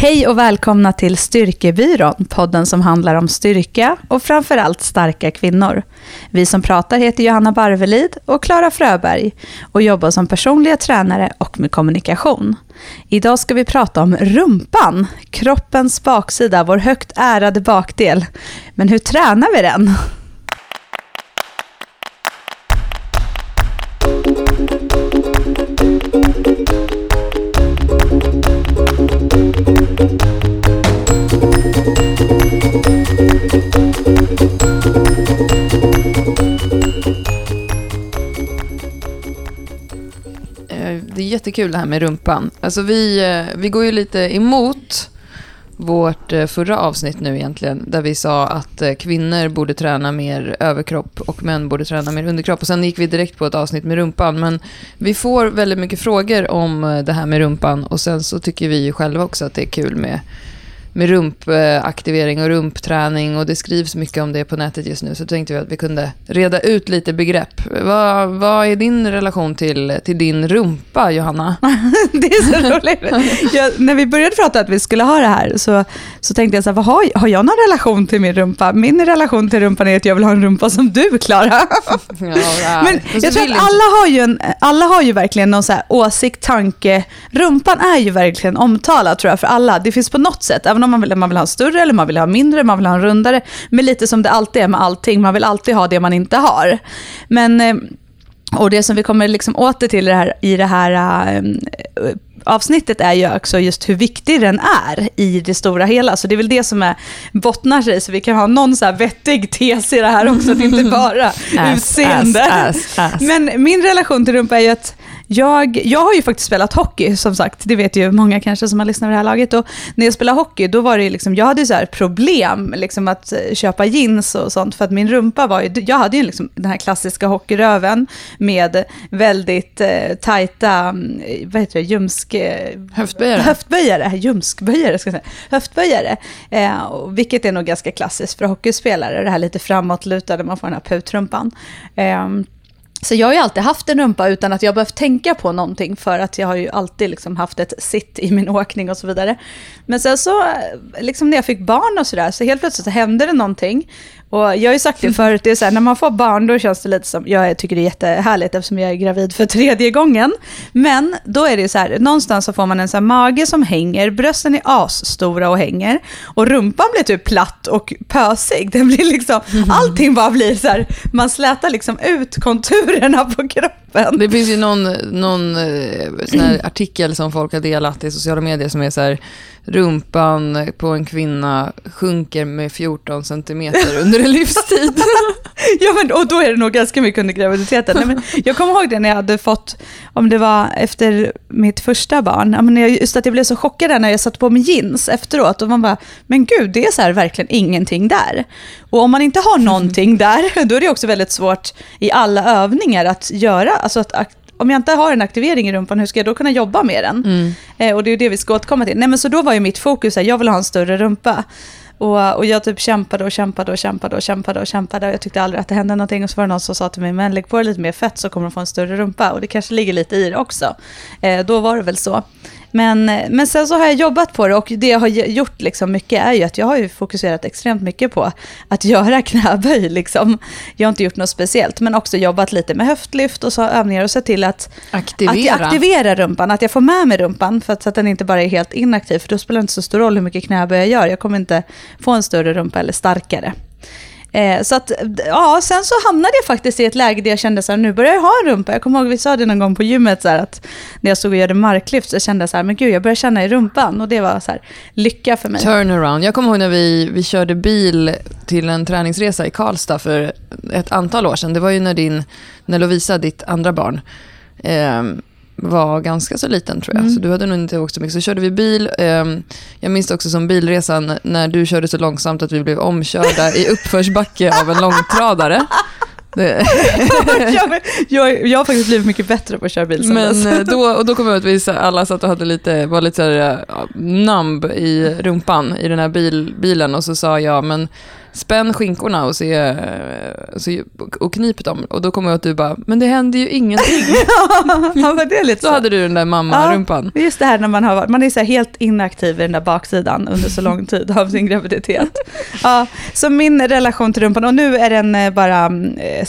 Hej och välkomna till Styrkebyrån, podden som handlar om styrka och framförallt starka kvinnor. Vi som pratar heter Johanna Barvelid och Klara Fröberg och jobbar som personliga tränare och med kommunikation. Idag ska vi prata om rumpan, kroppens baksida, vår högt ärade bakdel. Men hur tränar vi den? Jättekul det här med rumpan. Alltså vi, eh, vi går ju lite emot vårt eh, förra avsnitt nu egentligen, där vi sa att eh, kvinnor borde träna mer överkropp och män borde träna mer underkropp. Och sen gick vi direkt på ett avsnitt med rumpan. Men vi får väldigt mycket frågor om det här med rumpan och sen så tycker vi ju själva också att det är kul med med rumpaktivering och rumpträning och det skrivs mycket om det på nätet just nu så tänkte vi att vi kunde reda ut lite begrepp. Vad, vad är din relation till, till din rumpa, Johanna? det är så roligt. Jag, när vi började prata att vi skulle ha det här så, så tänkte jag så här, vad har, har jag någon relation till min rumpa? Min relation till rumpan är att jag vill ha en rumpa som du, Klara. Ja, Men jag tror att alla har, ju en, alla har ju verkligen någon så här åsikt, tanke. Rumpan är ju verkligen omtalad tror jag för alla. Det finns på något sätt, även om man vill, man vill ha en större eller man vill ha mindre, man vill ha en rundare. Men lite som det alltid är med allting, man vill alltid ha det man inte har. Men, eh, och det som vi kommer liksom åter till i det här, i det här eh, avsnittet är ju också just hur viktig den är i det stora hela. Så det är väl det som är, bottnar sig, så vi kan ha någon så här vettig tes i det här också, att inte bara utseende. Men min relation till rumpa är ju att jag, jag har ju faktiskt spelat hockey, som sagt. Det vet ju många kanske som har lyssnat på det här laget. Och när jag spelade hockey, då var det liksom, jag hade så problem liksom att eh, köpa jeans och sånt. För att min rumpa var ju, jag hade ju liksom den här klassiska hockeyröven med väldigt eh, tajta, mm, vad heter det, ljumsk... eh, Höftböjare. Höftböjare, ljumskböjare ska jag säga. Höftböjare, eh, vilket är nog ganska klassiskt för hockeyspelare. Det här lite framåtlutade, man får den här putrumpan. Eh, så jag har ju alltid haft en rumpa utan att jag behövt tänka på någonting för att jag har ju alltid liksom haft ett sitt i min åkning och så vidare. Men sen så, eh, liksom när jag fick barn och sådär, så helt plötsligt så hände det någonting. Och jag har ju sagt det förut, det är så här, när man får barn då känns det lite som, jag tycker det är jättehärligt eftersom jag är gravid för tredje gången. Men då är det så här, någonstans så får man en så mage som hänger, brösten är asstora och hänger. Och rumpan blir typ platt och pösig. Den blir liksom, allting bara blir så här, man slätar liksom ut konturerna på kroppen. Det finns ju någon, någon eh, sån artikel som folk har delat i sociala medier som är så här, rumpan på en kvinna sjunker med 14 centimeter under en livstid. Ja, men, och då är det nog ganska mycket under graviditeten. Nej, men jag kommer ihåg det när jag hade fått, om det var efter mitt första barn, ja, men jag, just att jag blev så chockad när jag satte på mig jeans efteråt. Och man bara, men gud, det är så här verkligen ingenting där. Och om man inte har någonting där, då är det också väldigt svårt i alla övningar att göra, alltså att att om jag inte har en aktivering i rumpan, hur ska jag då kunna jobba med den? Mm. Eh, och det är ju det vi ska återkomma till. Nej, men så då var ju mitt fokus att jag vill ha en större rumpa. Och, och jag typ kämpade och kämpade och kämpade och kämpade och kämpade. Och jag tyckte aldrig att det hände någonting. Och så var det någon som sa till mig, men lägg på dig lite mer fett så kommer du få en större rumpa. Och det kanske ligger lite i det också. Eh, då var det väl så. Men, men sen så har jag jobbat på det och det jag har gjort liksom mycket är ju att jag har ju fokuserat extremt mycket på att göra knäböj. Liksom. Jag har inte gjort något speciellt, men också jobbat lite med höftlyft och så övningar och sett till att Aktivera. att jag aktiverar rumpan, att jag får med mig rumpan för att, så att den inte bara är helt inaktiv. För då spelar det inte så stor roll hur mycket knäböj jag gör. Jag kommer inte få en större rumpa eller starkare. Eh, så att, ja, sen så hamnade jag faktiskt i ett läge där jag kände så här, nu börjar jag ha en rumpa. Jag kommer ihåg vi sa det någon gång på gymmet så här, att när jag stod och gjorde marklyft så kände jag så här, men gud jag börjar känna i rumpan. Och det var så här, lycka för mig. Turnaround. Jag kommer ihåg när vi, vi körde bil till en träningsresa i Karlstad för ett antal år sedan. Det var ju när, din, när Lovisa, ditt andra barn, eh, var ganska så liten tror jag. Mm. Så du hade nog inte åkt så mycket. Så körde vi bil. Eh, jag minns också som bilresan när du körde så långsamt att vi blev omkörda i uppförsbacke av en långtradare. Jag, jag, jag har faktiskt blivit mycket bättre på att köra bil sen men dess. eh, då, och då kommer jag att vi alla satt och hade lite, var lite så här, ja, numb i rumpan i den här bil, bilen och så sa jag, men spänn skinkorna och, se, eh, så, och knip dem. Och då kommer jag att du bara, men det händer ju ingenting. ja, men det lite så. Då hade du den där mamma-rumpan. Ja, just det här när man, har, man är så helt inaktiv i den där baksidan under så lång tid av sin graviditet. Ja, så min relation till rumpan, och nu är den eh, bara, eh,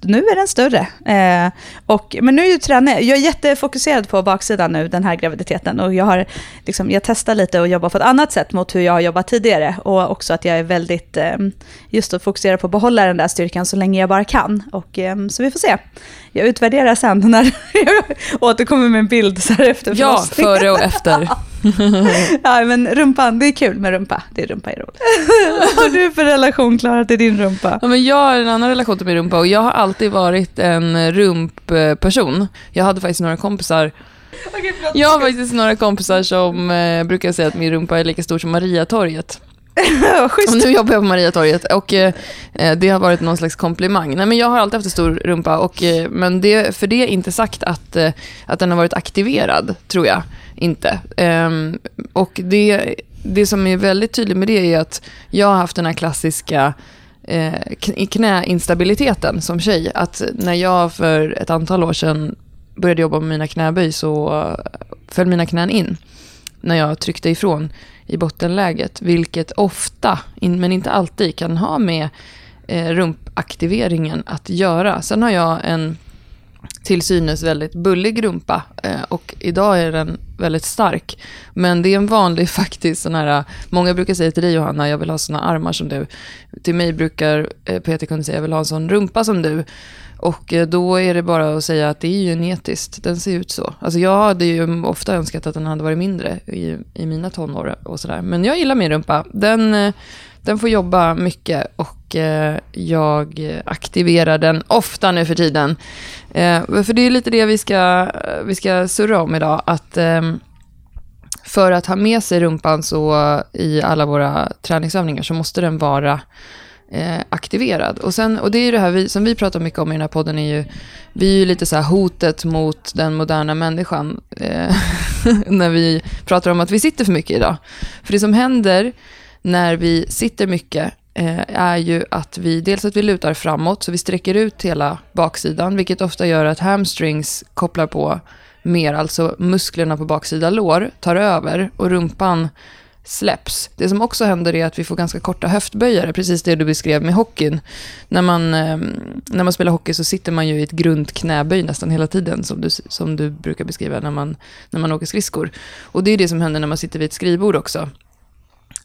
nu är den större. Eh, och, men nu är ju träning, jag är jättefokuserad på baksidan nu den här graviditeten och jag har liksom, jag testar lite och jobbar på ett annat sätt mot hur jag har jobbat tidigare och också att jag är väldigt, just att fokusera på att behålla den där styrkan så länge jag bara kan. Och, så vi får se. Jag utvärderar sen när jag återkommer med en bild så här efter Ja, före och efter. ja, men rumpan, det är kul med rumpa. Det är rumpa är roligt. Vad har du för relation, Klara, till din rumpa? Ja, men jag har en annan relation till min rumpa och jag har alltid varit en rumpperson. Jag hade faktiskt några kompisar jag har faktiskt några kompisar som eh, brukar säga att min rumpa är lika stor som Mariatorget. och nu jobbar jag på Mariatorget och eh, det har varit någon slags komplimang. Nej, men jag har alltid haft en stor rumpa, och, eh, men det, för det är inte sagt att, eh, att den har varit aktiverad, tror jag inte. Ehm, och det, det som är väldigt tydligt med det är att jag har haft den här klassiska eh, knäinstabiliteten som tjej. Att när jag för ett antal år sedan började jobba med mina knäböj så föll mina knän in när jag tryckte ifrån i bottenläget, vilket ofta, men inte alltid, kan ha med eh, rumpaktiveringen att göra. Sen har jag en till synes väldigt bullig rumpa eh, och idag är den väldigt stark. Men det är en vanlig faktiskt sån här, äh, många brukar säga till dig Johanna, jag vill ha såna armar som du. Till mig brukar äh, Peter kunna säga, jag vill ha en sån rumpa som du. Och äh, då är det bara att säga att det är genetiskt, den ser ut så. Alltså jag hade ju ofta önskat att den hade varit mindre i, i mina tonår och sådär. Men jag gillar min rumpa. Den, eh, den får jobba mycket och eh, jag aktiverar den ofta nu för tiden. Eh, för det är lite det vi ska, vi ska surra om idag. Att ehm, för att ha med sig rumpan så i alla våra träningsövningar så måste den vara eh, aktiverad. Och, sen, och det är ju det här vi, som vi pratar mycket om i den här podden, är ju, vi är ju lite så här hotet mot den moderna människan, eh, när vi pratar om att vi sitter för mycket idag. För det som händer när vi sitter mycket eh, är ju att vi, dels att vi lutar framåt, så vi sträcker ut hela baksidan, vilket ofta gör att hamstrings kopplar på mer, alltså musklerna på baksida lår tar över och rumpan släpps. Det som också händer är att vi får ganska korta höftböjare, precis det du beskrev med hockeyn. När man, ehm, när man spelar hockey så sitter man ju i ett grunt knäböj nästan hela tiden, som du, som du brukar beskriva när man, när man åker skridskor. Och det är det som händer när man sitter vid ett skrivbord också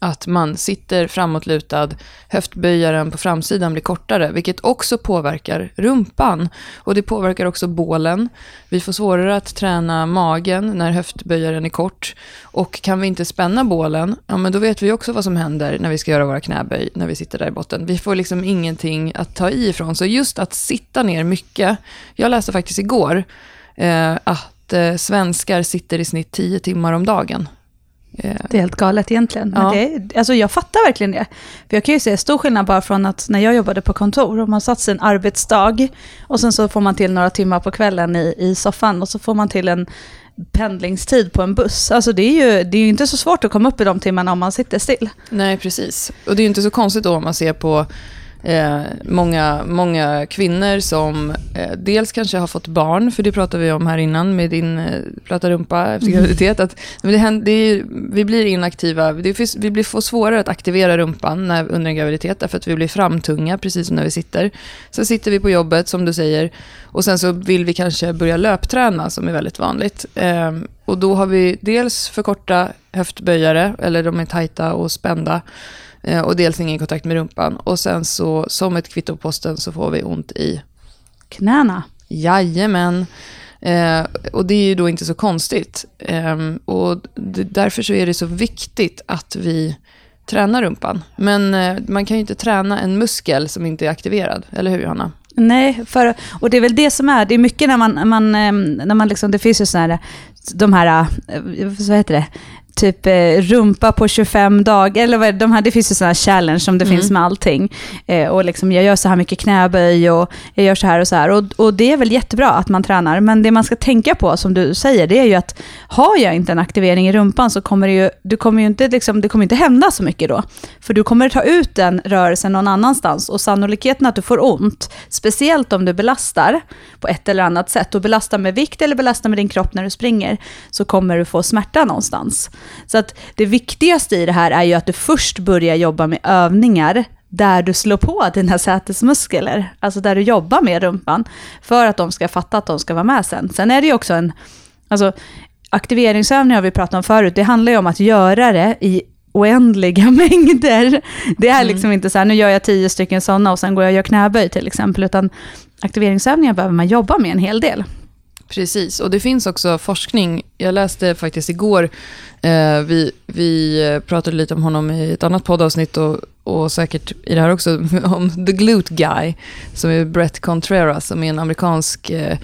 att man sitter framåtlutad, höftböjaren på framsidan blir kortare, vilket också påverkar rumpan. Och det påverkar också bålen. Vi får svårare att träna magen när höftböjaren är kort. Och kan vi inte spänna bålen, ja men då vet vi också vad som händer när vi ska göra våra knäböj, när vi sitter där i botten. Vi får liksom ingenting att ta i ifrån. Så just att sitta ner mycket. Jag läste faktiskt igår eh, att eh, svenskar sitter i snitt 10 timmar om dagen. Eh, det är helt galet egentligen. Ja. Men det, alltså jag fattar verkligen det. För jag kan ju se stor skillnad bara från att när jag jobbade på kontor, och man satt sig en arbetsdag, och sen så får man till några timmar på kvällen i, i soffan, och så får man till en pendlingstid på en buss. Alltså det är ju det är ju inte så svårt att komma upp i de timmarna om man sitter still. Nej, precis. Och det är ju inte så konstigt då om man ser på eh, många, många kvinnor som eh, dels kanske har fått barn, för det pratade vi om här innan med din eh, platta rumpa efter mm. graviditet. Att, det händer, det är, vi blir inaktiva, det finns, vi blir, får svårare att aktivera rumpan när, under en graviditet, därför att vi blir framtunga, precis som när vi sitter. Sen sitter vi på jobbet, som du säger, och sen så vill vi kanske börja löpträna, som är väldigt vanligt. Eh, och då har vi dels för korta höftböjare, eller de är tajta och spända. Eh, och dels ingen kontakt med rumpan. Och sen så, som ett kvitto på posten, så får vi ont i knäna. Jajamän. Eh, och det är ju då inte så konstigt. Eh, och det, därför så är det så viktigt att vi tränar rumpan. Men eh, man kan ju inte träna en muskel som inte är aktiverad, eller hur Johanna? Nej, för, och det är väl det som är, det är mycket när man, man, eh, när man liksom, det finns ju sådana här, de här, eh, vad heter det, typ eh, rumpa på 25 dagar, eller vad de här, det finns ju sådana challenge som det Mm. finns med allting. Eh, och liksom, jag gör så här mycket knäböj och jag gör så här och så här. Och, och det är väl jättebra att man tränar, men det man ska tänka på, som du säger, det är ju att har jag inte en aktivering i rumpan så kommer det ju, du kommer ju inte, liksom, det kommer inte hända så mycket då. För du kommer ta ut den rörelsen någon annanstans och sannolikheten att du får ont, speciellt om du belastar på ett eller annat sätt, och belastar med vikt eller belastar med din kropp när du springer, så kommer du få smärta någonstans. Så att det viktigaste i det här är ju att du först börjar jobba med övningar där du slår på dina sätesmuskler, alltså där du jobbar med rumpan, för att de ska fatta att de ska vara med sen. Sen är det ju också en, alltså aktiveringsövningar har vi pratat om förut, det handlar ju om att göra det i oändliga mängder. Det är liksom inte så här, nu gör jag tio stycken sådana och sen går jag och gör knäböj till exempel, utan aktiveringsövningar behöver man jobba med en hel del. Precis, och det finns också forskning. Jag läste faktiskt igår, eh, vi, vi pratade lite om honom i ett annat poddavsnitt och, och säkert i det här också, om The Glute Guy, som är Brett Contreras, som är en amerikansk eh,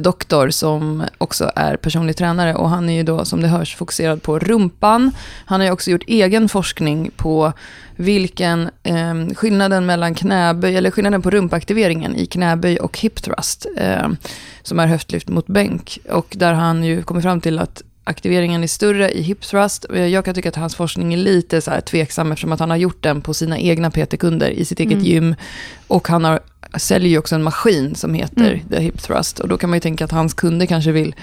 doktor som också är personlig tränare. Och han är ju då, som det hörs, fokuserad på rumpan. Han har ju också gjort egen forskning på vilken eh, skillnaden mellan knäböj, eller skillnaden på rumpaktiveringen i knäböj och hip thrust, eh, som är höftlyft mot bänk. Och där han ju kommit fram till att aktiveringen är större i hip thrust. Jag kan tycka att hans forskning är lite så här tveksam eftersom att han har gjort den på sina egna PT-kunder i sitt eget Mm. gym. Och han har, säljer ju också en maskin som heter Mm. The Hip Thrust. Och då kan man ju tänka att hans kunder kanske vill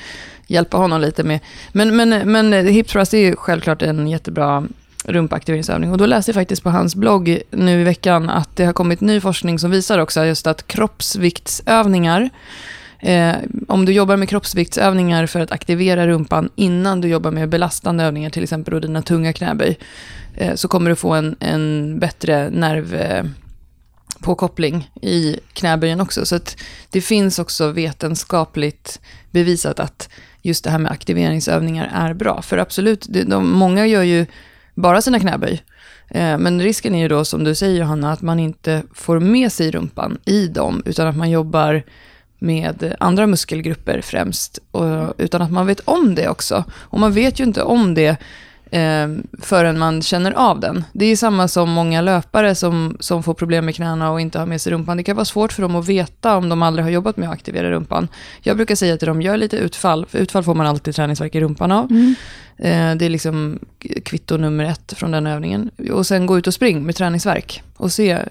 hjälpa honom lite med. Men, men, men eh, Hip Thrust är ju självklart en jättebra rumpaktiveringsövning. Och då läste jag faktiskt på hans blogg nu i veckan att det har kommit ny forskning som visar också just att kroppsviktsövningar Eh, om du jobbar med kroppsviktsövningar för att aktivera rumpan innan du jobbar med belastande övningar, till exempel då dina tunga knäböj, eh, så kommer du få en, en bättre nerv... Eh, påkoppling i knäböjen också. Så att det finns också vetenskapligt bevisat att just det här med aktiveringsövningar är bra. För absolut, det, de, många gör ju bara sina knäböj. Eh, men risken är ju då, som du säger Johanna, att man inte får med sig rumpan i dem, utan att man jobbar med andra muskelgrupper främst, och, utan att man vet om det också. Och man vet ju inte om det eh, förrän man känner av den. Det är samma som många löpare som, som får problem med knäna och inte har med sig rumpan. Det kan vara svårt för dem att veta om de aldrig har jobbat med att aktivera rumpan. Jag brukar säga till dem, gör lite utfall, för utfall får man alltid träningsvärk i rumpan av. Eh, det är liksom kvitto nummer ett från den övningen. Och sen gå ut och spring med träningsvärk och se, eh,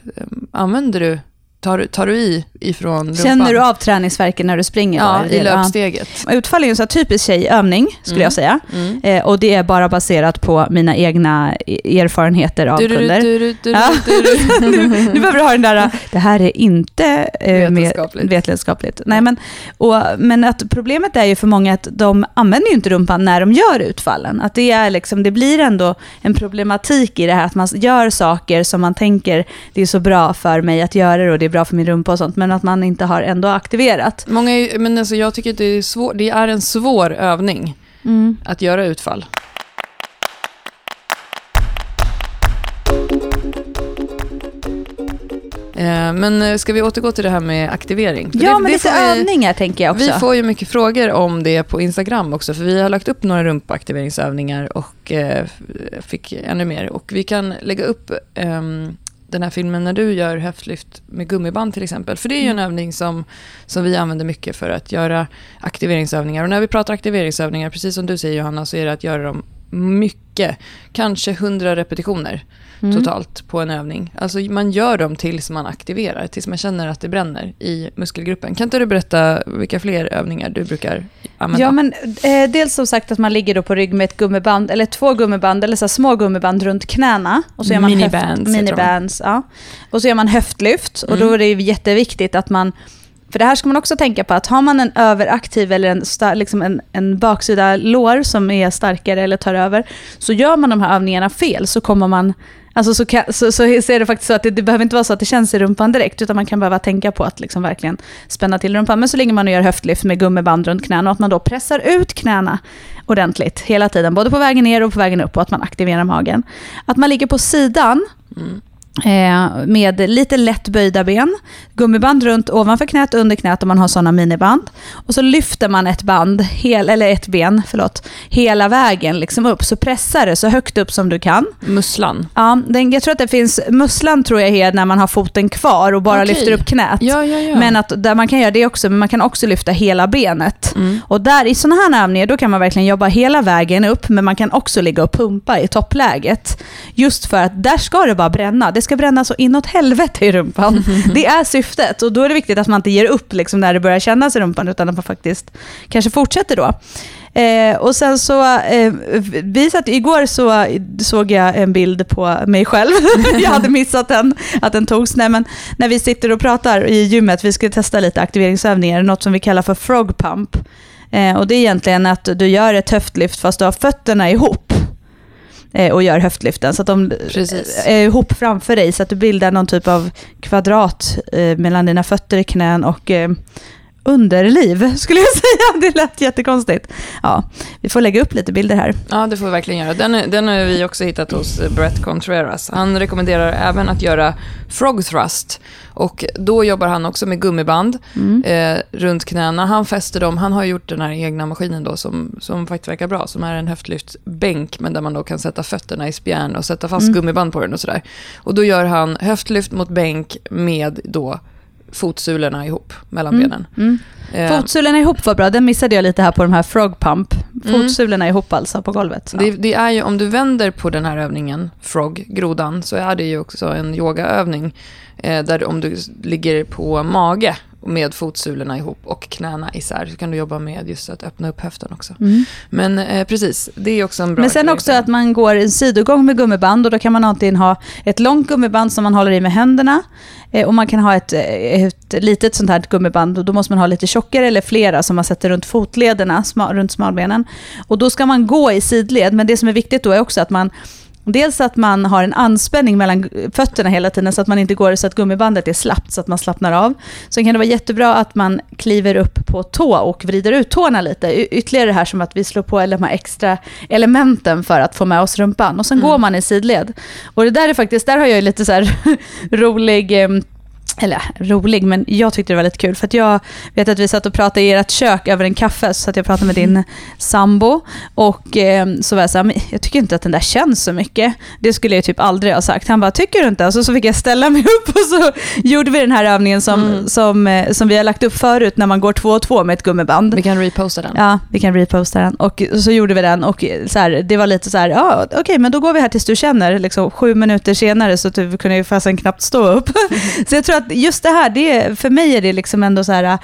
använder du, tar, tar du i ifrån rumpan? Känner du av träningsvärken när du springer? Ja, Är det i löpsteget. Ja. Utfall är en här typisk tjejövning, skulle Mm. jag säga. Mm. Eh, och det är bara baserat på mina egna e- erfarenheter av Du, kunder. du, du, Ja. nu, nu behöver du ha den där, det här är inte eh, Vetenskapligt. vetenskapligt. Nej, men, och, men att problemet är ju för många att de använder ju inte rumpan när de gör utfallen. Att det, är liksom, det blir ändå en problematik i det här att man gör saker som man tänker det är så bra för mig att göra det och det är bra för min rumpa och sånt, men att man inte har ändå aktiverat. Många är, men alltså jag tycker att det är, svår, det är en svår övning att göra utfall. Eh, Men eh, ska vi återgå till det här med aktivering? För Ja, det, men det lite vi- övningar tänker jag också. Vi får ju mycket frågor om det på Instagram också, för vi har lagt upp några rumpaktiveringsövningar och eh, fick ännu mer. Och vi kan lägga upp ehm, den här filmen när du gör höftlyft med gummiband till exempel. För det är ju en övning som, som vi använder mycket för att göra aktiveringsövningar. Och när vi pratar aktiveringsövningar, precis som du säger Johanna, så är det att göra dem mycket. Kanske 100 repetitioner Mm. totalt på en övning. Alltså man gör dem tills man aktiverar, tills man känner att det bränner i muskelgruppen. Kan inte du berätta vilka fler övningar du brukar använda? Ja, men eh, dels som sagt att man ligger då på rygg med ett gummiband, eller två gummiband, eller så små gummiband runt knäna. Och så gör man Minibands minibands ja. Och så gör man höftlyft, och Mm. då är det ju jätteviktigt att man för det här ska man också tänka på, att har man en överaktiv eller en, liksom en, en baksida lår som är starkare eller tar över, så gör man de här övningarna fel så kommer man Alltså så, kan, så, så är det faktiskt så att det, det behöver inte vara så att det känns i rumpan direkt, utan man kan behöva tänka på att liksom verkligen spänna till rumpan. Men så ligger man och gör höftlyft med gummiband runt knäna och att man då pressar ut knäna ordentligt hela tiden, både på vägen ner och på vägen upp och att man aktiverar magen. Att man ligger på sidan Mm. Eh, med lite lätt böjda ben, gummiband runt ovanför knät, under knät om man har sådana miniband. Och så lyfter man ett band, hel, eller ett ben, förlåt, hela vägen liksom upp. Så pressa det så högt upp som du kan. Musslan. Ja, den, jag tror att det finns, musslan tror jag är när man har foten kvar och bara Okej. lyfter upp knät. Ja, ja, ja. Men att där man kan göra det också, men man kan också lyfta hela benet. Mm. Och där i sådana här övningar, då kan man verkligen jobba hela vägen upp, men man kan också ligga och pumpa i toppläget. Just för att där ska det bara bränna. Det ska bränna så inåt helvete i rumpan. Det är syftet. Och då är det viktigt att man inte ger upp liksom när det börjar kännas i rumpan, utan att man faktiskt kanske fortsätter då. Eh, och sen så, eh, vi satt, igår så såg jag en bild på mig själv. jag hade missat den, att den togs. Nej, men när vi sitter och pratar i gymmet, vi skulle testa lite aktiveringsövningar, något som vi kallar för frog pump. Eh, och det är egentligen att du gör ett höftlyft fast du har fötterna ihop och gör höftlyften. Så att de Precis. är ihop framför dig så att du bildar någon typ av kvadrat eh, mellan dina fötter, knän och eh, underliv skulle jag säga. Det lät jättekonstigt. Ja, vi får lägga upp lite bilder här. Ja, det får vi verkligen göra. Den, den har vi också hittat hos Brett Contreras. Han rekommenderar även att göra frog thrust. Och då jobbar han också med gummiband eh, runt knäna. Han fäster dem. Han har gjort den här egna maskinen då som, som faktiskt verkar bra. Som är en höftlyftbänk, men där man då kan sätta fötterna i spjärn och sätta fast gummiband på den och sådär. Och då gör han höftlyft mot bänk med då fotsulorna ihop mellan benen. Mm. Eh, Fotsulorna ihop var bra, den missade jag lite här på de här frog pump. Fotsulorna ihop alltså på golvet. Ja. Det, det är ju, om du vänder på den här övningen, frog, grodan, så är det ju också en yogaövning. Eh, där om du ligger på mage med fotsulorna ihop och knäna isär, så kan du jobba med just att öppna upp höften också. Men eh, precis, det är också en bra Mm. Men sen också att man går en sidogång med gummiband och då kan man antingen ha ett långt gummiband som man håller i med händerna eh, och man kan ha ett, eh, ett litet sånt här gummiband och då måste man ha lite tjockare eller flera som man sätter runt fotlederna, sma, runt smalbenen. Och då ska man gå i sidled, men det som är viktigt då är också att man Dels att man har en anspänning mellan fötterna hela tiden så att man inte går så att gummibandet är slappt så att man slappnar av. Sen kan det vara jättebra att man kliver upp på tå och vrider ut tårna lite. Y- Ytterligare det här som att vi slår på de här extra elementen för att få med oss rumpan. Och sen går man i sidled. Och det där är faktiskt, där har jag ju lite så rolig eller rolig, men jag tyckte det var lite kul. För att jag vet att vi satt och pratade i ert kök över en kaffe, så att jag pratade med din sambo. Och eh, så var jag så här, men jag tycker inte att den där känns så mycket. Det skulle jag typ aldrig ha sagt. Han bara, tycker du inte? Och så, så fick jag ställa mig upp och så gjorde vi den här övningen som, som, eh, som vi har lagt upp förut när man går två och två med ett gummiband. Vi kan reposta den. Ja, vi kan reposta den. Och så gjorde vi den och så här, det var lite så här, ja okej men då går vi här tills du känner. Liksom, sju minuter senare så typ, kunde jag fasen knappt stå upp. så jag tror att just det här, det, för mig är det liksom ändå så här,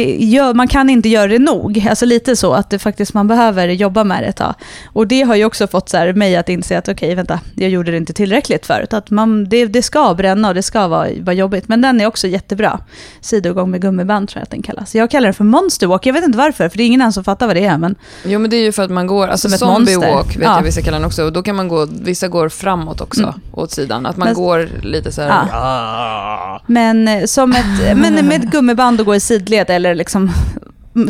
gör, man kan inte göra det nog. Alltså lite så att det faktiskt man behöver jobba med det ett tag. Och det har ju också fått så här, mig att inse att okej, vänta, jag gjorde det inte tillräckligt förut. Att man, det, det ska bränna och det ska vara, vara jobbigt. Men den är också jättebra. Sidogång med gummiband tror jag att den kallas. Jag kallar den för monster walk. Jag vet inte varför, för det är ingen annan som fattar vad det är. Men Jo, men det är ju för att man går, alltså Som ett zombie monster. walk vet Ja. jag vissa kallar den också. Och då kan man gå, vissa går framåt också, Mm. åt sidan. Att man Men- går lite så här. Ja. "Ah." Men, eh, som ett, men med ett gummiband och gå i sidled eller liksom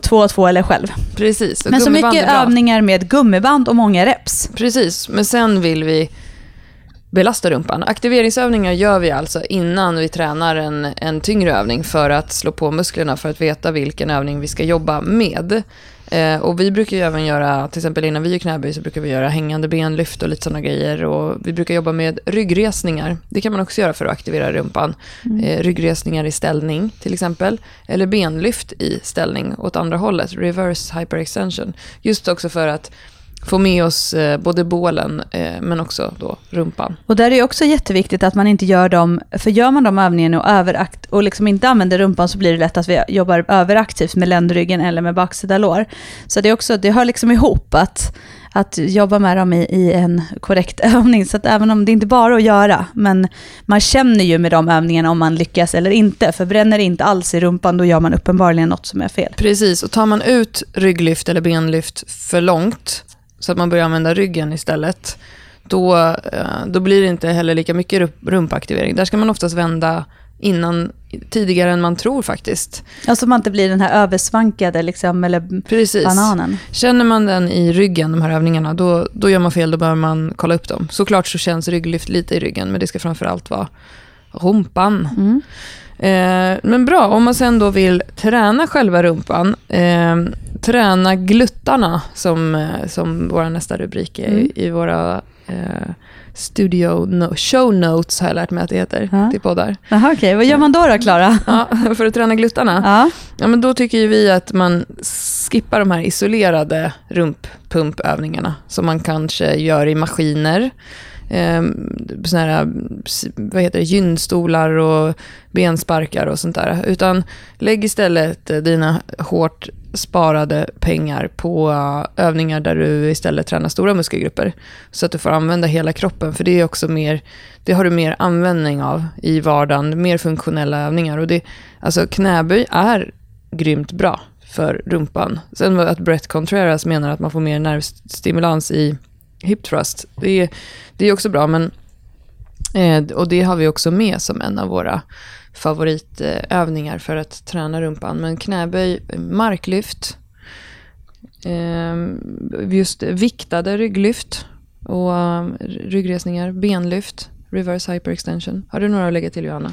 två och två eller själv. Precis. Men så mycket övningar med gummiband och många reps. Precis, men sen vill vi belasta rumpan. Aktiveringsövningar gör vi alltså innan vi tränar en, en tyngre övning för att slå på musklerna för att veta vilken övning vi ska jobba med. Eh, och vi brukar ju även göra, till exempel innan vi gör knäböj så brukar vi göra hängande benlyft och lite sådana grejer. Och vi brukar jobba med ryggresningar. Det kan man också göra för att aktivera rumpan. Eh, ryggresningar i ställning till exempel. Eller benlyft i ställning åt andra hållet, reverse hyperextension. Just också för att få med oss eh, både bålen eh, men också då rumpan. Och där är det också jätteviktigt att man inte gör dem, för gör man de övningarna och, överakt, och liksom inte använder rumpan så blir det lätt att vi jobbar överaktivt med ländryggen eller med baksida lår. Så det, är också, det hör liksom ihop att, att jobba med dem i, i en korrekt övning. Så att även om det inte bara är att göra, men man känner ju med de övningarna om man lyckas eller inte. För bränner det inte alls i rumpan, då gör man uppenbarligen något som är fel. Precis, och tar man ut rygglyft eller benlyft för långt så att man börjar använda ryggen istället, då, eh, då blir det inte heller lika mycket ru- rumpaktivering. Där ska man oftast vända innan, tidigare än man tror faktiskt. Alltså man inte blir den här översvankade liksom, eller Precis. bananen. Känner man den i ryggen, de här övningarna, då, då gör man fel, då behöver man kolla upp dem. Såklart så känns rygglyft lite i ryggen, men det ska framförallt vara rumpan. Mm. Eh, men bra, om man sen då vill träna själva rumpan, eh, träna gluttarna som, eh, som vår nästa rubrik är Mm. i våra eh, studio no, show notes har jag lärt mig att det heter Ja. till poddar. Jaha, okej. Vad gör man då då, Klara? Ja, för att träna gluttarna, Ja. ja, men då tycker vi att man skippar de här isolerade rumppumpövningarna som man kanske gör i maskiner. Eh, såna här, vad heter det, gynstolar och bensparkar och sånt där. Utan lägg istället eh, dina hårt sparade pengar på eh, övningar där du istället tränar stora muskelgrupper. Så att du får använda hela kroppen, för det är också mer, det har du mer användning av i vardagen, mer funktionella övningar. Och det, alltså knäböj är grymt bra för rumpan. Sen att Brett Contreras menar att man får mer nervstimulans i hip thrust, det är, det är också bra, men eh, och det har vi också med som en av våra favoritövningar för att träna rumpan. Men knäböj, marklyft, eh, just viktade rygglyft och eh, ryggresningar, benlyft, reverse hyperextension. Har du några att lägga till Johanna?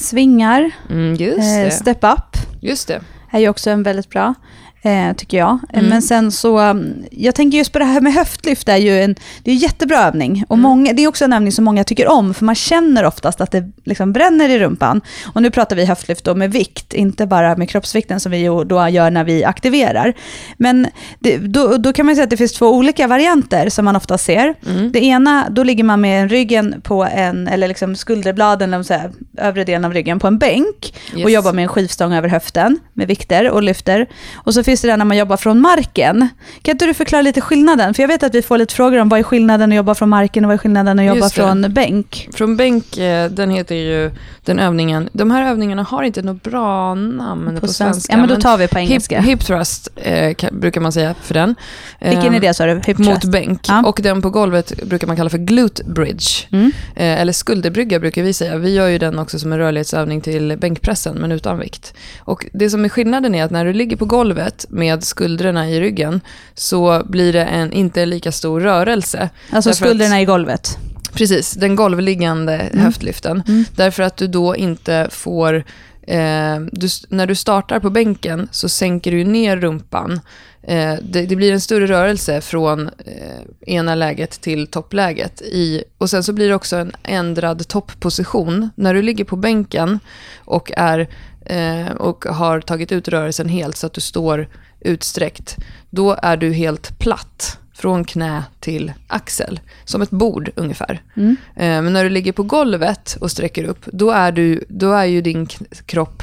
Svingar, Mm, step up Just det. är ju också en väldigt bra, eh, tycker jag. Eh, Mm. Men sen så, um, jag tänker just på det här med höftlyft, är ju en, det är en jättebra övning. Och Mm. många, det är också en övning som många tycker om, för man känner oftast att det liksom bränner i rumpan. Och nu pratar vi höftlyft då med vikt, inte bara med kroppsvikten som vi då gör när vi aktiverar. Men det, då, då kan man säga att det finns två olika varianter som man ofta ser. Mm. Det ena, då ligger man med ryggen på en, eller liksom skulderbladen, eller så här, övre delen av ryggen på en bänk och Yes. jobbar med en skivstång över höften med vikter och lyfter. Och så finns det där när man jobbar från marken. Kan inte du förklara lite skillnaden? För jag vet att vi får lite frågor om vad är skillnaden att jobba från marken och vad är skillnaden att jobba från bänk? Från bänk, eh, den heter ju den övningen. De här övningarna har inte något bra namn på, svenska. Ja, men då tar vi på engelska. Hip, hip thrust eh, kan, brukar man säga för den. Vilken Eh, är det sa du? Hip Mot thrust? bänk. Ja. Och den på golvet brukar man kalla för glute bridge. Mm. Eh, eller skulderbrygga brukar vi säga. Vi gör ju den också som en rörlighetsövning till bänkpressen, men utan vikt. Och det som är skillnaden är att när du ligger på golvet med skuldrorna i ryggen så blir det en inte lika stor rörelse. Alltså Därför att- skulderna i golvet. Precis, den golvliggande höftlyften. Mm. Därför att du då inte får... Eh, du, när du startar på bänken så sänker du ner rumpan. Eh, det, det blir en större rörelse från eh, ena läget till toppläget. I, och sen så blir det också en ändrad toppposition. När du ligger på bänken och, är, eh, och har tagit ut rörelsen helt så att du står utsträckt, då är du helt platt från knä till axel. Som ett bord ungefär. Mm. Eh, Men när du ligger på golvet och sträcker upp, då är, du, då är ju din kropp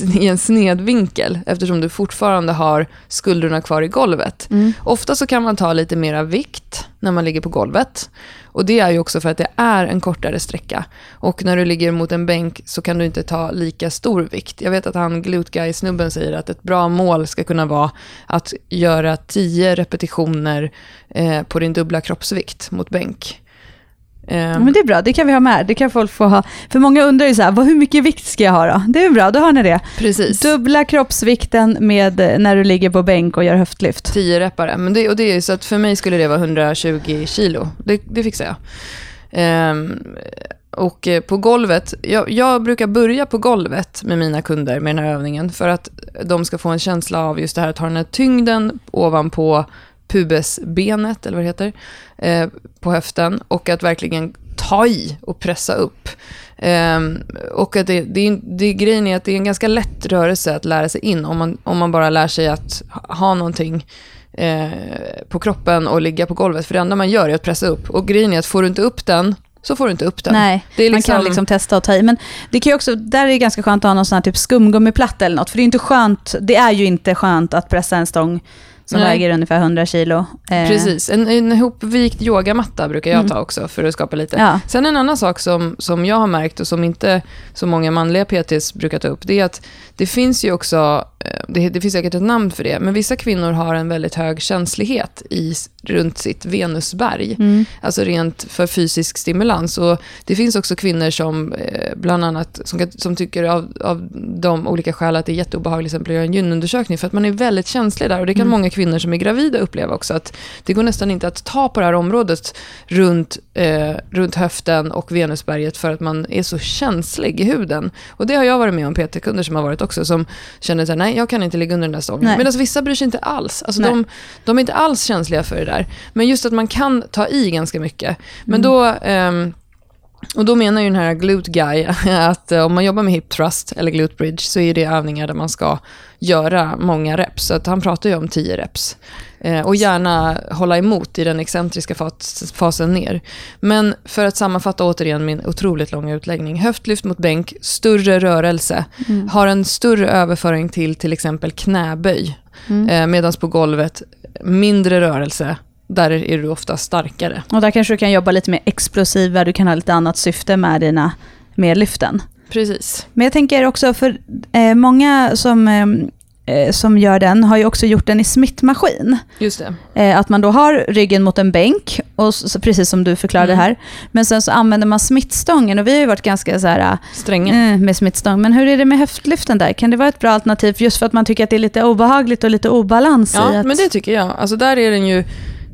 i en snedvinkel eftersom du fortfarande har skuldrorna kvar i golvet. Mm. Ofta så kan man ta lite mera vikt när man ligger på golvet. Och det är ju också för att det är en kortare sträcka. Och när du ligger mot en bänk så kan du inte ta lika stor vikt. Jag vet att han glute guy-snubben säger att ett bra mål ska kunna vara att göra tio repetitioner eh, på din dubbla kroppsvikt mot bänk. Ja, Ehm, men det är bra, det kan vi ha med. Det kan folk få ha. För många undrar ju så här, vad, hur mycket vikt ska jag ha då? Det är bra, då har ni det. Precis. Dubbla kroppsvikten med eh, när du ligger på bänk och gör höftlyft. 10 repare. Men det, och det är så att för mig skulle det vara 120 kilo. Det, det fixar jag. Ehm, och eh, på golvet, jag, jag brukar börja på golvet med mina kunder med den här övningen för att de ska få en känsla av just det här att ha den här tyngden ovanpå pubesbenet, eller vad det heter, eh, på höften och att verkligen ta i och pressa upp. Ehm, och att det, det, det, grejen är att det är en ganska lätt rörelse att lära sig in om man, om man bara lär sig att ha- någonting eh, på kroppen och ligga på golvet. För det enda man gör är att pressa upp. Och grejen är att får du inte upp den, så får du inte upp den. Nej, är man liksom- kan liksom testa och ta i. Men det kan ju också, där är det ganska skönt att ha någon sån här typ skumgummiplatta eller något. För det är inte skönt, det är ju inte skönt att pressa en stång som Nej. väger ungefär 100 kilo. Eh, Precis, en, en ihopvikt yogamatta brukar jag Mm. ta också för att skapa lite. Ja. Sen en annan sak som, som jag har märkt och som inte så många manliga PTs brukar ta upp, det är att det finns ju också, eh, det, det finns säkert ett namn för det, men vissa kvinnor har en väldigt hög känslighet i, runt sitt venusberg. Mm. Alltså rent för fysisk stimulans. Och det finns också kvinnor som eh, bland annat som, som tycker av, av de olika skäl att det är jätteobehagligt till exempel att göra en gynundersökning för att man är väldigt känslig där. Och det kan Mm. många kvinnor som är gravida uppleva också. Att det går nästan inte att ta på det här området runt, eh, runt höften och venusberget för att man är så känslig i huden. Och det har jag varit med om PT-kunder som har varit också som känner att nej jag kan inte ligga under den där stången. Medan vissa bryr sig inte alls. Alltså de, de är inte alls känsliga för det där. Men just att man kan ta i ganska mycket. Men Mm. då... ehm, och då menar ju den här glute guy att eh, om man jobbar med hip thrust eller glute bridge så är det övningar där man ska göra många reps. Så att han pratar ju om 10 reps. Eh, och gärna hålla emot i den excentriska fas- fasen ner. Men för att sammanfatta återigen min otroligt långa utläggning. Höftlyft mot bänk, större rörelse. Mm. Har en större överföring till till exempel knäböj. Mm. Eh, Medan på golvet, mindre rörelse, där är du ofta starkare. Och där kanske du kan jobba lite mer explosiva, du kan ha lite annat syfte med dina med lyften. Precis. Men jag tänker också för eh, många som, eh, eh, som gör den har ju också gjort den i smittmaskin. Just det. Eh, att man då har ryggen mot en bänk, och så, precis som du förklarade Mm. här. Men sen så använder man smittstången och vi har ju varit ganska så här, Stränga. eh, med smittstång. Men hur är det med höftlyften där? Kan det vara ett bra alternativ just för att man tycker att det är lite obehagligt och lite obalans Ja, att... men det tycker jag. Alltså där är den ju...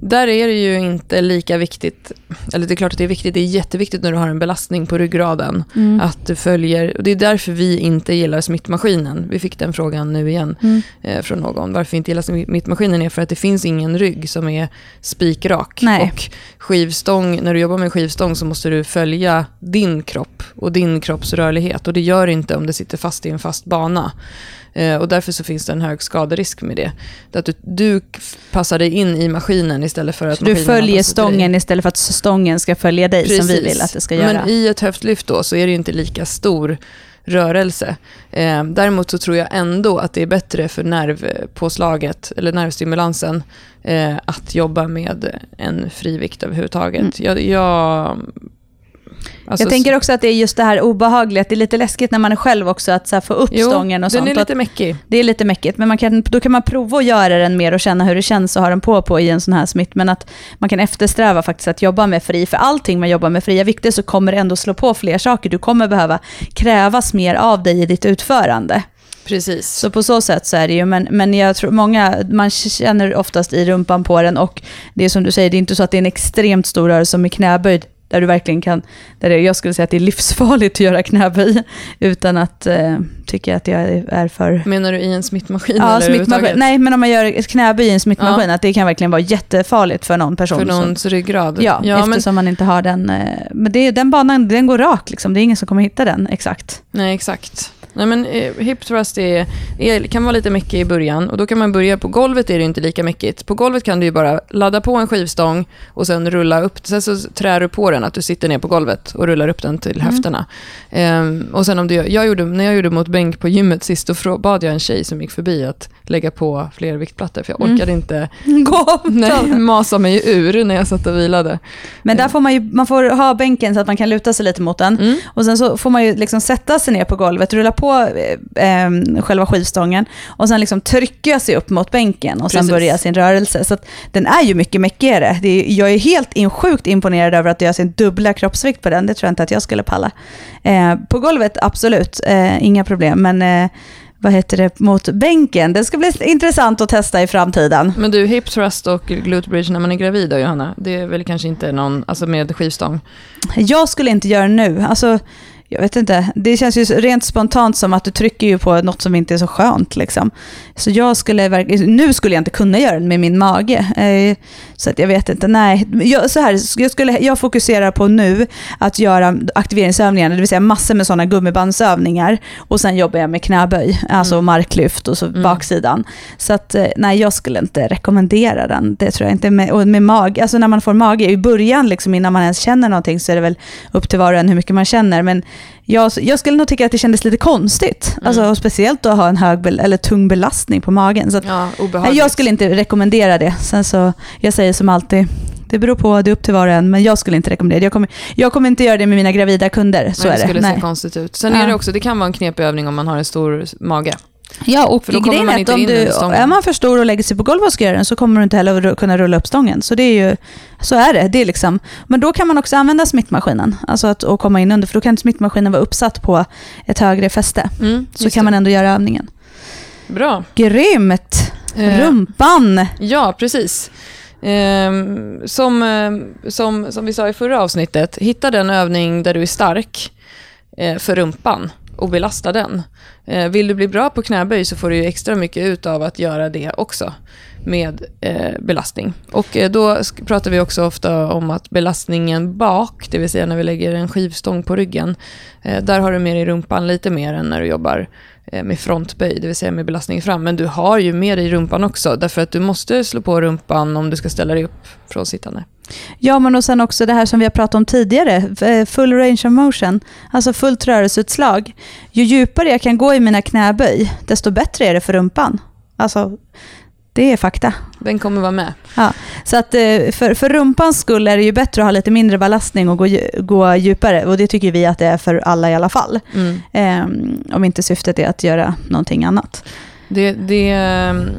Där är det ju inte lika viktigt, eller det är klart att det är viktigt, det är jätteviktigt när du har en belastning på ryggraden, Mm. att du följer, och det är därför vi inte gillar smittmaskinen. Vi fick den frågan nu igen Mm. eh, från någon. Varför vi inte gillar smittmaskinen är för att det finns ingen rygg som är spikrak. Nej. Och skivstång, när du jobbar med skivstång så måste du följa din kropp och din kropps rörlighet. Och det gör det inte om det sitter fast i en fast bana. Eh, och därför så finns det en hög skaderisk med det. det att du, du passar dig in i maskinen istället för att Så du följer till dig. stången istället för att stången ska följa dig som vi Precis. vill att det ska göra. Men i ett höftlyft då så är det ju inte lika stor rörelse. Eh, däremot så tror jag ändå att det är bättre för nervpåslaget eller nervstimulansen eh, att jobba med en frivikt överhuvudtaget. Mm. Jag, jag, alltså, jag tänker också att det är just det här obehagliga, att det är lite läskigt när man är själv också, att så få upp jo, stången och den sånt. är Och att lite mäckig. Det är lite mäckigt, men man kan, då kan man prova att göra den mer och känna hur det känns och ha den på på i en sån här smitt. Men att man kan eftersträva faktiskt att jobba med fri, för allting man jobbar med fria vikter så kommer det ändå slå på fler saker. Du kommer behöva krävas mer av dig i ditt utförande. Precis. Så på så sätt så är det ju, men, men jag tror många, man känner oftast i rumpan på den och det är som du säger, det är inte så att det är en extremt stor rörelse som är knäböjd, där du verkligen kan, där det, jag skulle säga att det är livsfarligt att göra knäböj, utan att eh, tycka att jag är för Menar du i en smittmaskin? Ja, eller smittmaskin. Nej, men om man gör ett knäböj i en smittmaskin, att det kan verkligen vara jättefarligt för någon person. För som- någons ryggrad? ja, men, eftersom man inte har den. eh, Men det, den banan, den går rak liksom. Det är ingen som kommer hitta den exakt. Nej, exakt. Nej, men eh, hip thrust är, är, kan vara lite mycket i början och då kan man börja på golvet är det inte lika mäckigt. På golvet kan du bara ladda på en skivstång och sen rulla upp, sen så trär du på den, att du sitter ner på golvet och rullar upp den till Mm. höfterna. Ehm, och sen om du, jag gjorde, när jag gjorde mot bänk på gymmet sist, då bad jag en tjej som gick förbi att lägga på fler viktplattor, för jag Mm. orkade inte Gå nej, masa mig ur när jag satt och vilade. Men där får man ju, man får ha bänken så att man kan luta sig lite mot den. Mm. Och sen så får man ju liksom sätta sig ner på golvet, rulla på eh, eh, själva skivstången och sen liksom trycka sig upp mot bänken och sen Precis. börja sin rörelse. Så den är ju mycket mäckigare. Det är, jag är helt in, sjukt imponerad över att du gör sin dubbla kroppsvikt på den. Det tror jag inte att jag skulle palla. Eh, på golvet, absolut, eh, inga problem. Men eh, vad heter det, mot bänken, det ska bli intressant att testa i framtiden. Men du, hip thrust och glute bridge när man är gravid då, Johanna, det är väl kanske inte någon, alltså med skivstång? Jag skulle inte göra det nu. Alltså, jag vet inte. Det känns ju rent spontant som att du trycker ju på något som inte är så skönt. Liksom. Så jag skulle verkligen, nu skulle jag inte kunna göra det med min mage. Eh, så att jag vet inte. Nej, jag, så här, jag, skulle, jag fokuserar på nu att göra aktiveringsövningar, det vill säga massor med sådana gummibandsövningar. Och sen jobbar jag med knäböj, alltså Mm. marklyft och så Mm. baksidan. Så att, eh, nej, jag skulle inte rekommendera den. Det tror jag inte. Med, och med mag, alltså när man får mage, i början liksom, innan man ens känner någonting så är det väl upp till var och en hur mycket man känner. Men jag, jag skulle nog tycka att det kändes lite konstigt. Mm. Alltså, speciellt att ha en hög eller tung belastning på magen. Så att, Ja, nej, jag skulle inte rekommendera det. Sen så, jag säger som alltid, det beror på, det är upp till var och en, men jag skulle inte rekommendera det. Jag kommer, jag kommer inte göra det med mina gravida kunder, så Nej, är det det. skulle Nej. se konstigt ut. Sen Ja. är det också, det kan vara en knepig övning om man har en stor mage. Ja, och grejen är att om du, är man för stor och lägger sig på golvet och ska göra den så kommer du inte heller att kunna rulla upp stången. Så det är ju, så är det. det är liksom, men då kan man också använda smittmaskinen, alltså att och komma in under, för då kan smittmaskinen vara uppsatt på ett högre fäste. Mm, Så kan det. man ändå göra övningen. Bra. Grymt! Eh, Rumpan! Ja, precis. Ehm, som, eh, som, som vi sa i förra avsnittet, hitta den övning där du är stark eh, för rumpan och belasta den. Eh, vill du bli bra på knäböj så får du ju extra mycket ut av att göra det också med eh, belastning. Och eh, då pratar vi också ofta om att belastningen bak, det vill säga när vi lägger en skivstång på ryggen, eh, där har du mer i rumpan lite mer än när du jobbar Eh, med frontböj, det vill säga med belastning fram. Men du har ju med dig rumpan också, därför att du måste slå på rumpan om du ska ställa dig upp från sittande. Ja, men och sen också det här som vi har pratat om tidigare, eh, full range of motion, alltså fullt rörelseutslag. Ju djupare jag kan gå i mina knäböj, desto bättre är det för rumpan. Alltså, det är fakta. Den kommer vara med. Så att eh, för, för rumpans skull är det ju bättre att ha lite mindre belastning och gå, gå djupare. Och det tycker vi att det är för alla i alla fall. Mm. Ehm, om inte syftet är att göra någonting annat. Det, det, ehm,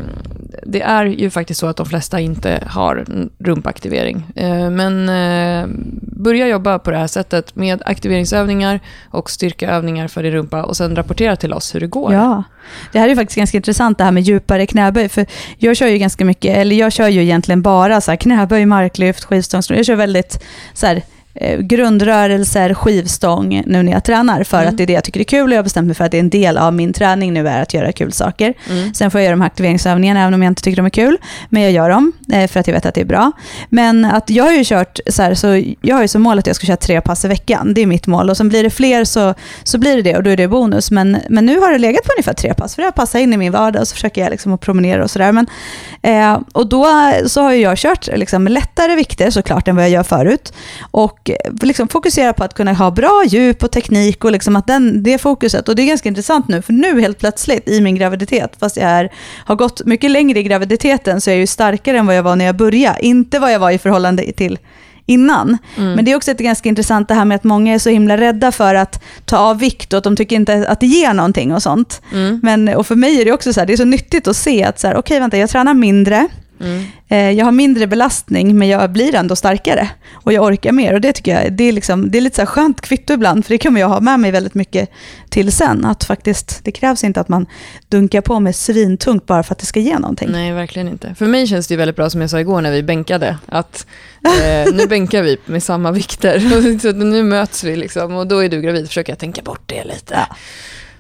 det är ju faktiskt så att de flesta inte har rumpaktivering. Eh, men eh, börja jobba på det här sättet med aktiveringsövningar och styrkeövningar för din rumpa och sen rapportera till oss hur det går. Ja, det här är ju faktiskt ganska intressant det här med djupare knäböj. För jag kör ju ganska mycket, eller jag kör ju egentligen bara så här knäböj, marklyft, skivstångsrörelse. Jag kör väldigt så här, eh, grundrörelser, skivstång nu när jag tränar för Mm. att det är det jag tycker är kul och jag har bestämt mig för att det är en del av min träning nu är att göra kul saker. Mm. Sen får jag göra de här aktiveringsövningarna även om jag inte tycker de är kul. Men jag gör dem eh, för att jag vet att det är bra. Men att jag har ju kört så här, så jag har ju som mål att jag ska köra tre pass i veckan. Det är mitt mål. Och sen blir det fler så, så blir det det och då är det bonus. Men, men nu har det legat på ungefär tre pass för det har passat in i min vardag och så försöker jag liksom att promenera och sådär. Eh, och då så har ju jag kört liksom lättare vikter såklart än vad jag gör förut. Och eh, liksom fokusera på att kunna ha bra djup och teknik och liksom att den, det fokuset. Och det är ganska intressant nu, för nu helt plötsligt i min graviditet, fast jag är, har gått mycket längre i graviditeten, så är jag ju starkare än vad jag var när jag började. Inte vad jag var i förhållande till innan. Mm. Men det är också ett ganska intressant det här med att många är så himla rädda för att ta av vikt och att de tycker inte att det ger någonting och sånt. Mm. Men, och för mig är det också så här, det är så nyttigt att se att så här, okej vänta, jag tränar mindre, Mm. Eh, Jag har mindre belastning men jag blir ändå starkare och jag orkar mer. Och Det tycker jag det är, liksom, det är lite så skönt kvitto ibland för det kan jag ha med mig väldigt mycket till sen. Att faktiskt, det krävs inte att man dunkar på med svintungt bara för att det ska ge någonting. Nej, verkligen inte. För mig känns det väldigt bra, som jag sa igår när vi bänkade, att eh, nu bänkar vi med samma vikter. Så nu möts vi liksom, och då är du gravid, försöker jag tänka bort det lite. Ja.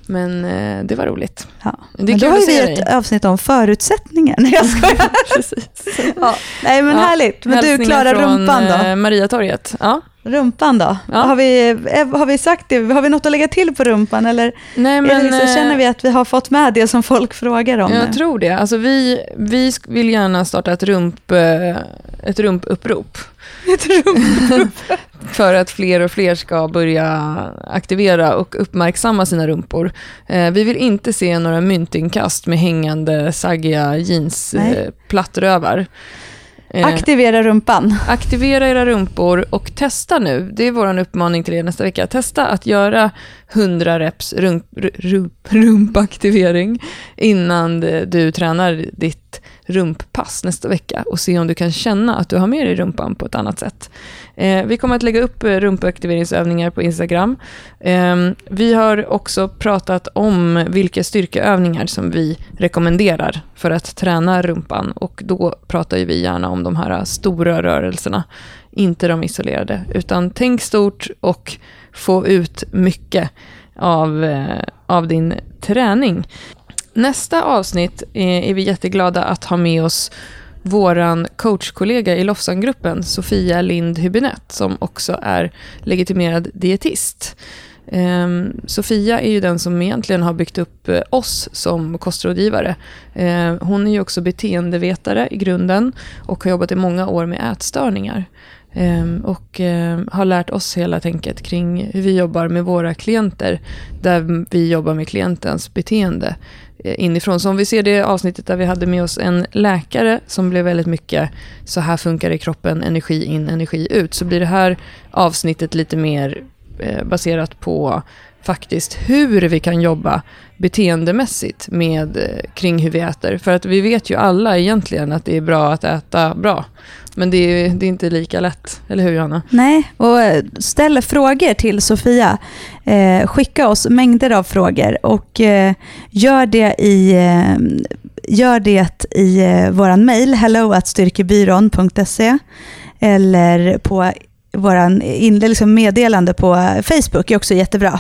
Men eh, det var roligt. Ja. Det är Men då har vi ett dig. avsnitt om förutsättningar. Nej, jag skojar. Precis. Ja. Nej men Ja. härligt. Men du, Hälsningar Klara, från, rumpan då? eh, Mariatorget. Ja. Rumpan då? Ja. Har, vi, eh, har vi sagt det? Har vi något att lägga till på rumpan? Eller Nej, men, liksom, eh, känner vi att vi har fått med det som folk frågar om? Jag nu? tror det. Alltså vi, vi vill gärna starta ett, rump, eh, ett rumpupprop. Ett rum. För att fler och fler ska börja aktivera och uppmärksamma sina rumpor. Vi vill inte se några myntinkast med hängande, saggiga jeansplattrövar. Eh, Aktivera rumpan. Aktivera era rumpor och testa nu. Det är vår uppmaning till er nästa vecka. Testa att göra 100 reps rump, rump, rumpaktivering innan du tränar ditt rumppass nästa vecka och se om du kan känna att du har med dig rumpan på ett annat sätt. Eh, vi kommer att lägga upp eh, rumpaktiveringsövningar på Instagram. Eh, vi har också pratat om vilka styrkeövningar som vi rekommenderar för att träna rumpan och då pratar ju vi gärna om de här stora rörelserna, inte de isolerade, utan tänk stort och få ut mycket av, eh, av din träning. Nästa avsnitt är vi jätteglada att ha med oss vår coachkollega i Lofsangruppen, Sofia Lind Hübinette, som också är legitimerad dietist. Ehm, Sofia är ju den som egentligen har byggt upp eh, oss som kostrådgivare. Ehm, hon är ju också beteendevetare i grunden och har jobbat i många år med ätstörningar. Ehm, och har lärt oss hela tänket kring hur vi jobbar med våra klienter. Där vi jobbar med klientens beteende Eh, inifrån. Så om vi ser det avsnittet där vi hade med oss en läkare som blev väldigt mycket så här funkar det i kroppen, energi in, energi ut. Så blir det här avsnittet lite mer eh, baserat på faktiskt hur vi kan jobba beteendemässigt med, eh, kring hur vi äter. För att vi vet ju alla egentligen att det är bra att äta bra. Men det är, det är inte lika lätt, eller hur Johanna? Nej, och eh, ställ frågor till Sofia. Eh, skicka oss mängder av frågor och eh, gör det i, eh, gör det i eh, vår mejl hello.styrkebyrån.se eller på våran liksom meddelande på eh, Facebook är också jättebra.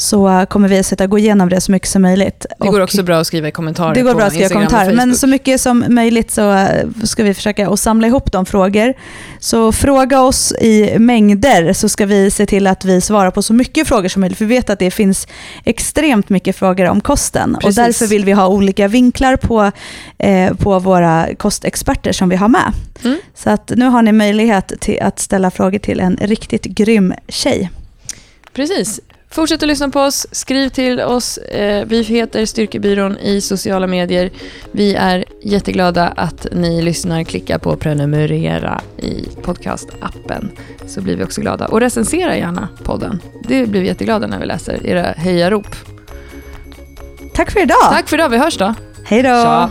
Så kommer vi att sätta gå igenom det så mycket som möjligt. Det går också bra att skriva i kommentarer Det går bra att skriva Instagram och kommentarer, men så mycket som möjligt så ska vi försöka att samla ihop de frågor. Så fråga oss i mängder så ska vi se till att vi svarar på så mycket frågor som möjligt. För vi vet att det finns extremt mycket frågor om kosten. Precis. Och därför vill vi ha olika vinklar på, eh, på våra kostexperter som vi har med. Mm. Så att nu har ni möjlighet till att ställa frågor till en riktigt grym tjej. Precis. Fortsätt att lyssna på oss, skriv till oss. Eh, Vi heter Styrkebyrån i sociala medier. Vi är jätteglada att ni lyssnar. Klicka på prenumerera i podcastappen så blir vi också glada. Och recensera gärna podden. Det blir vi jätteglada när vi läser era hejarop. Tack för idag! Tack för idag, vi hörs då. Hej då!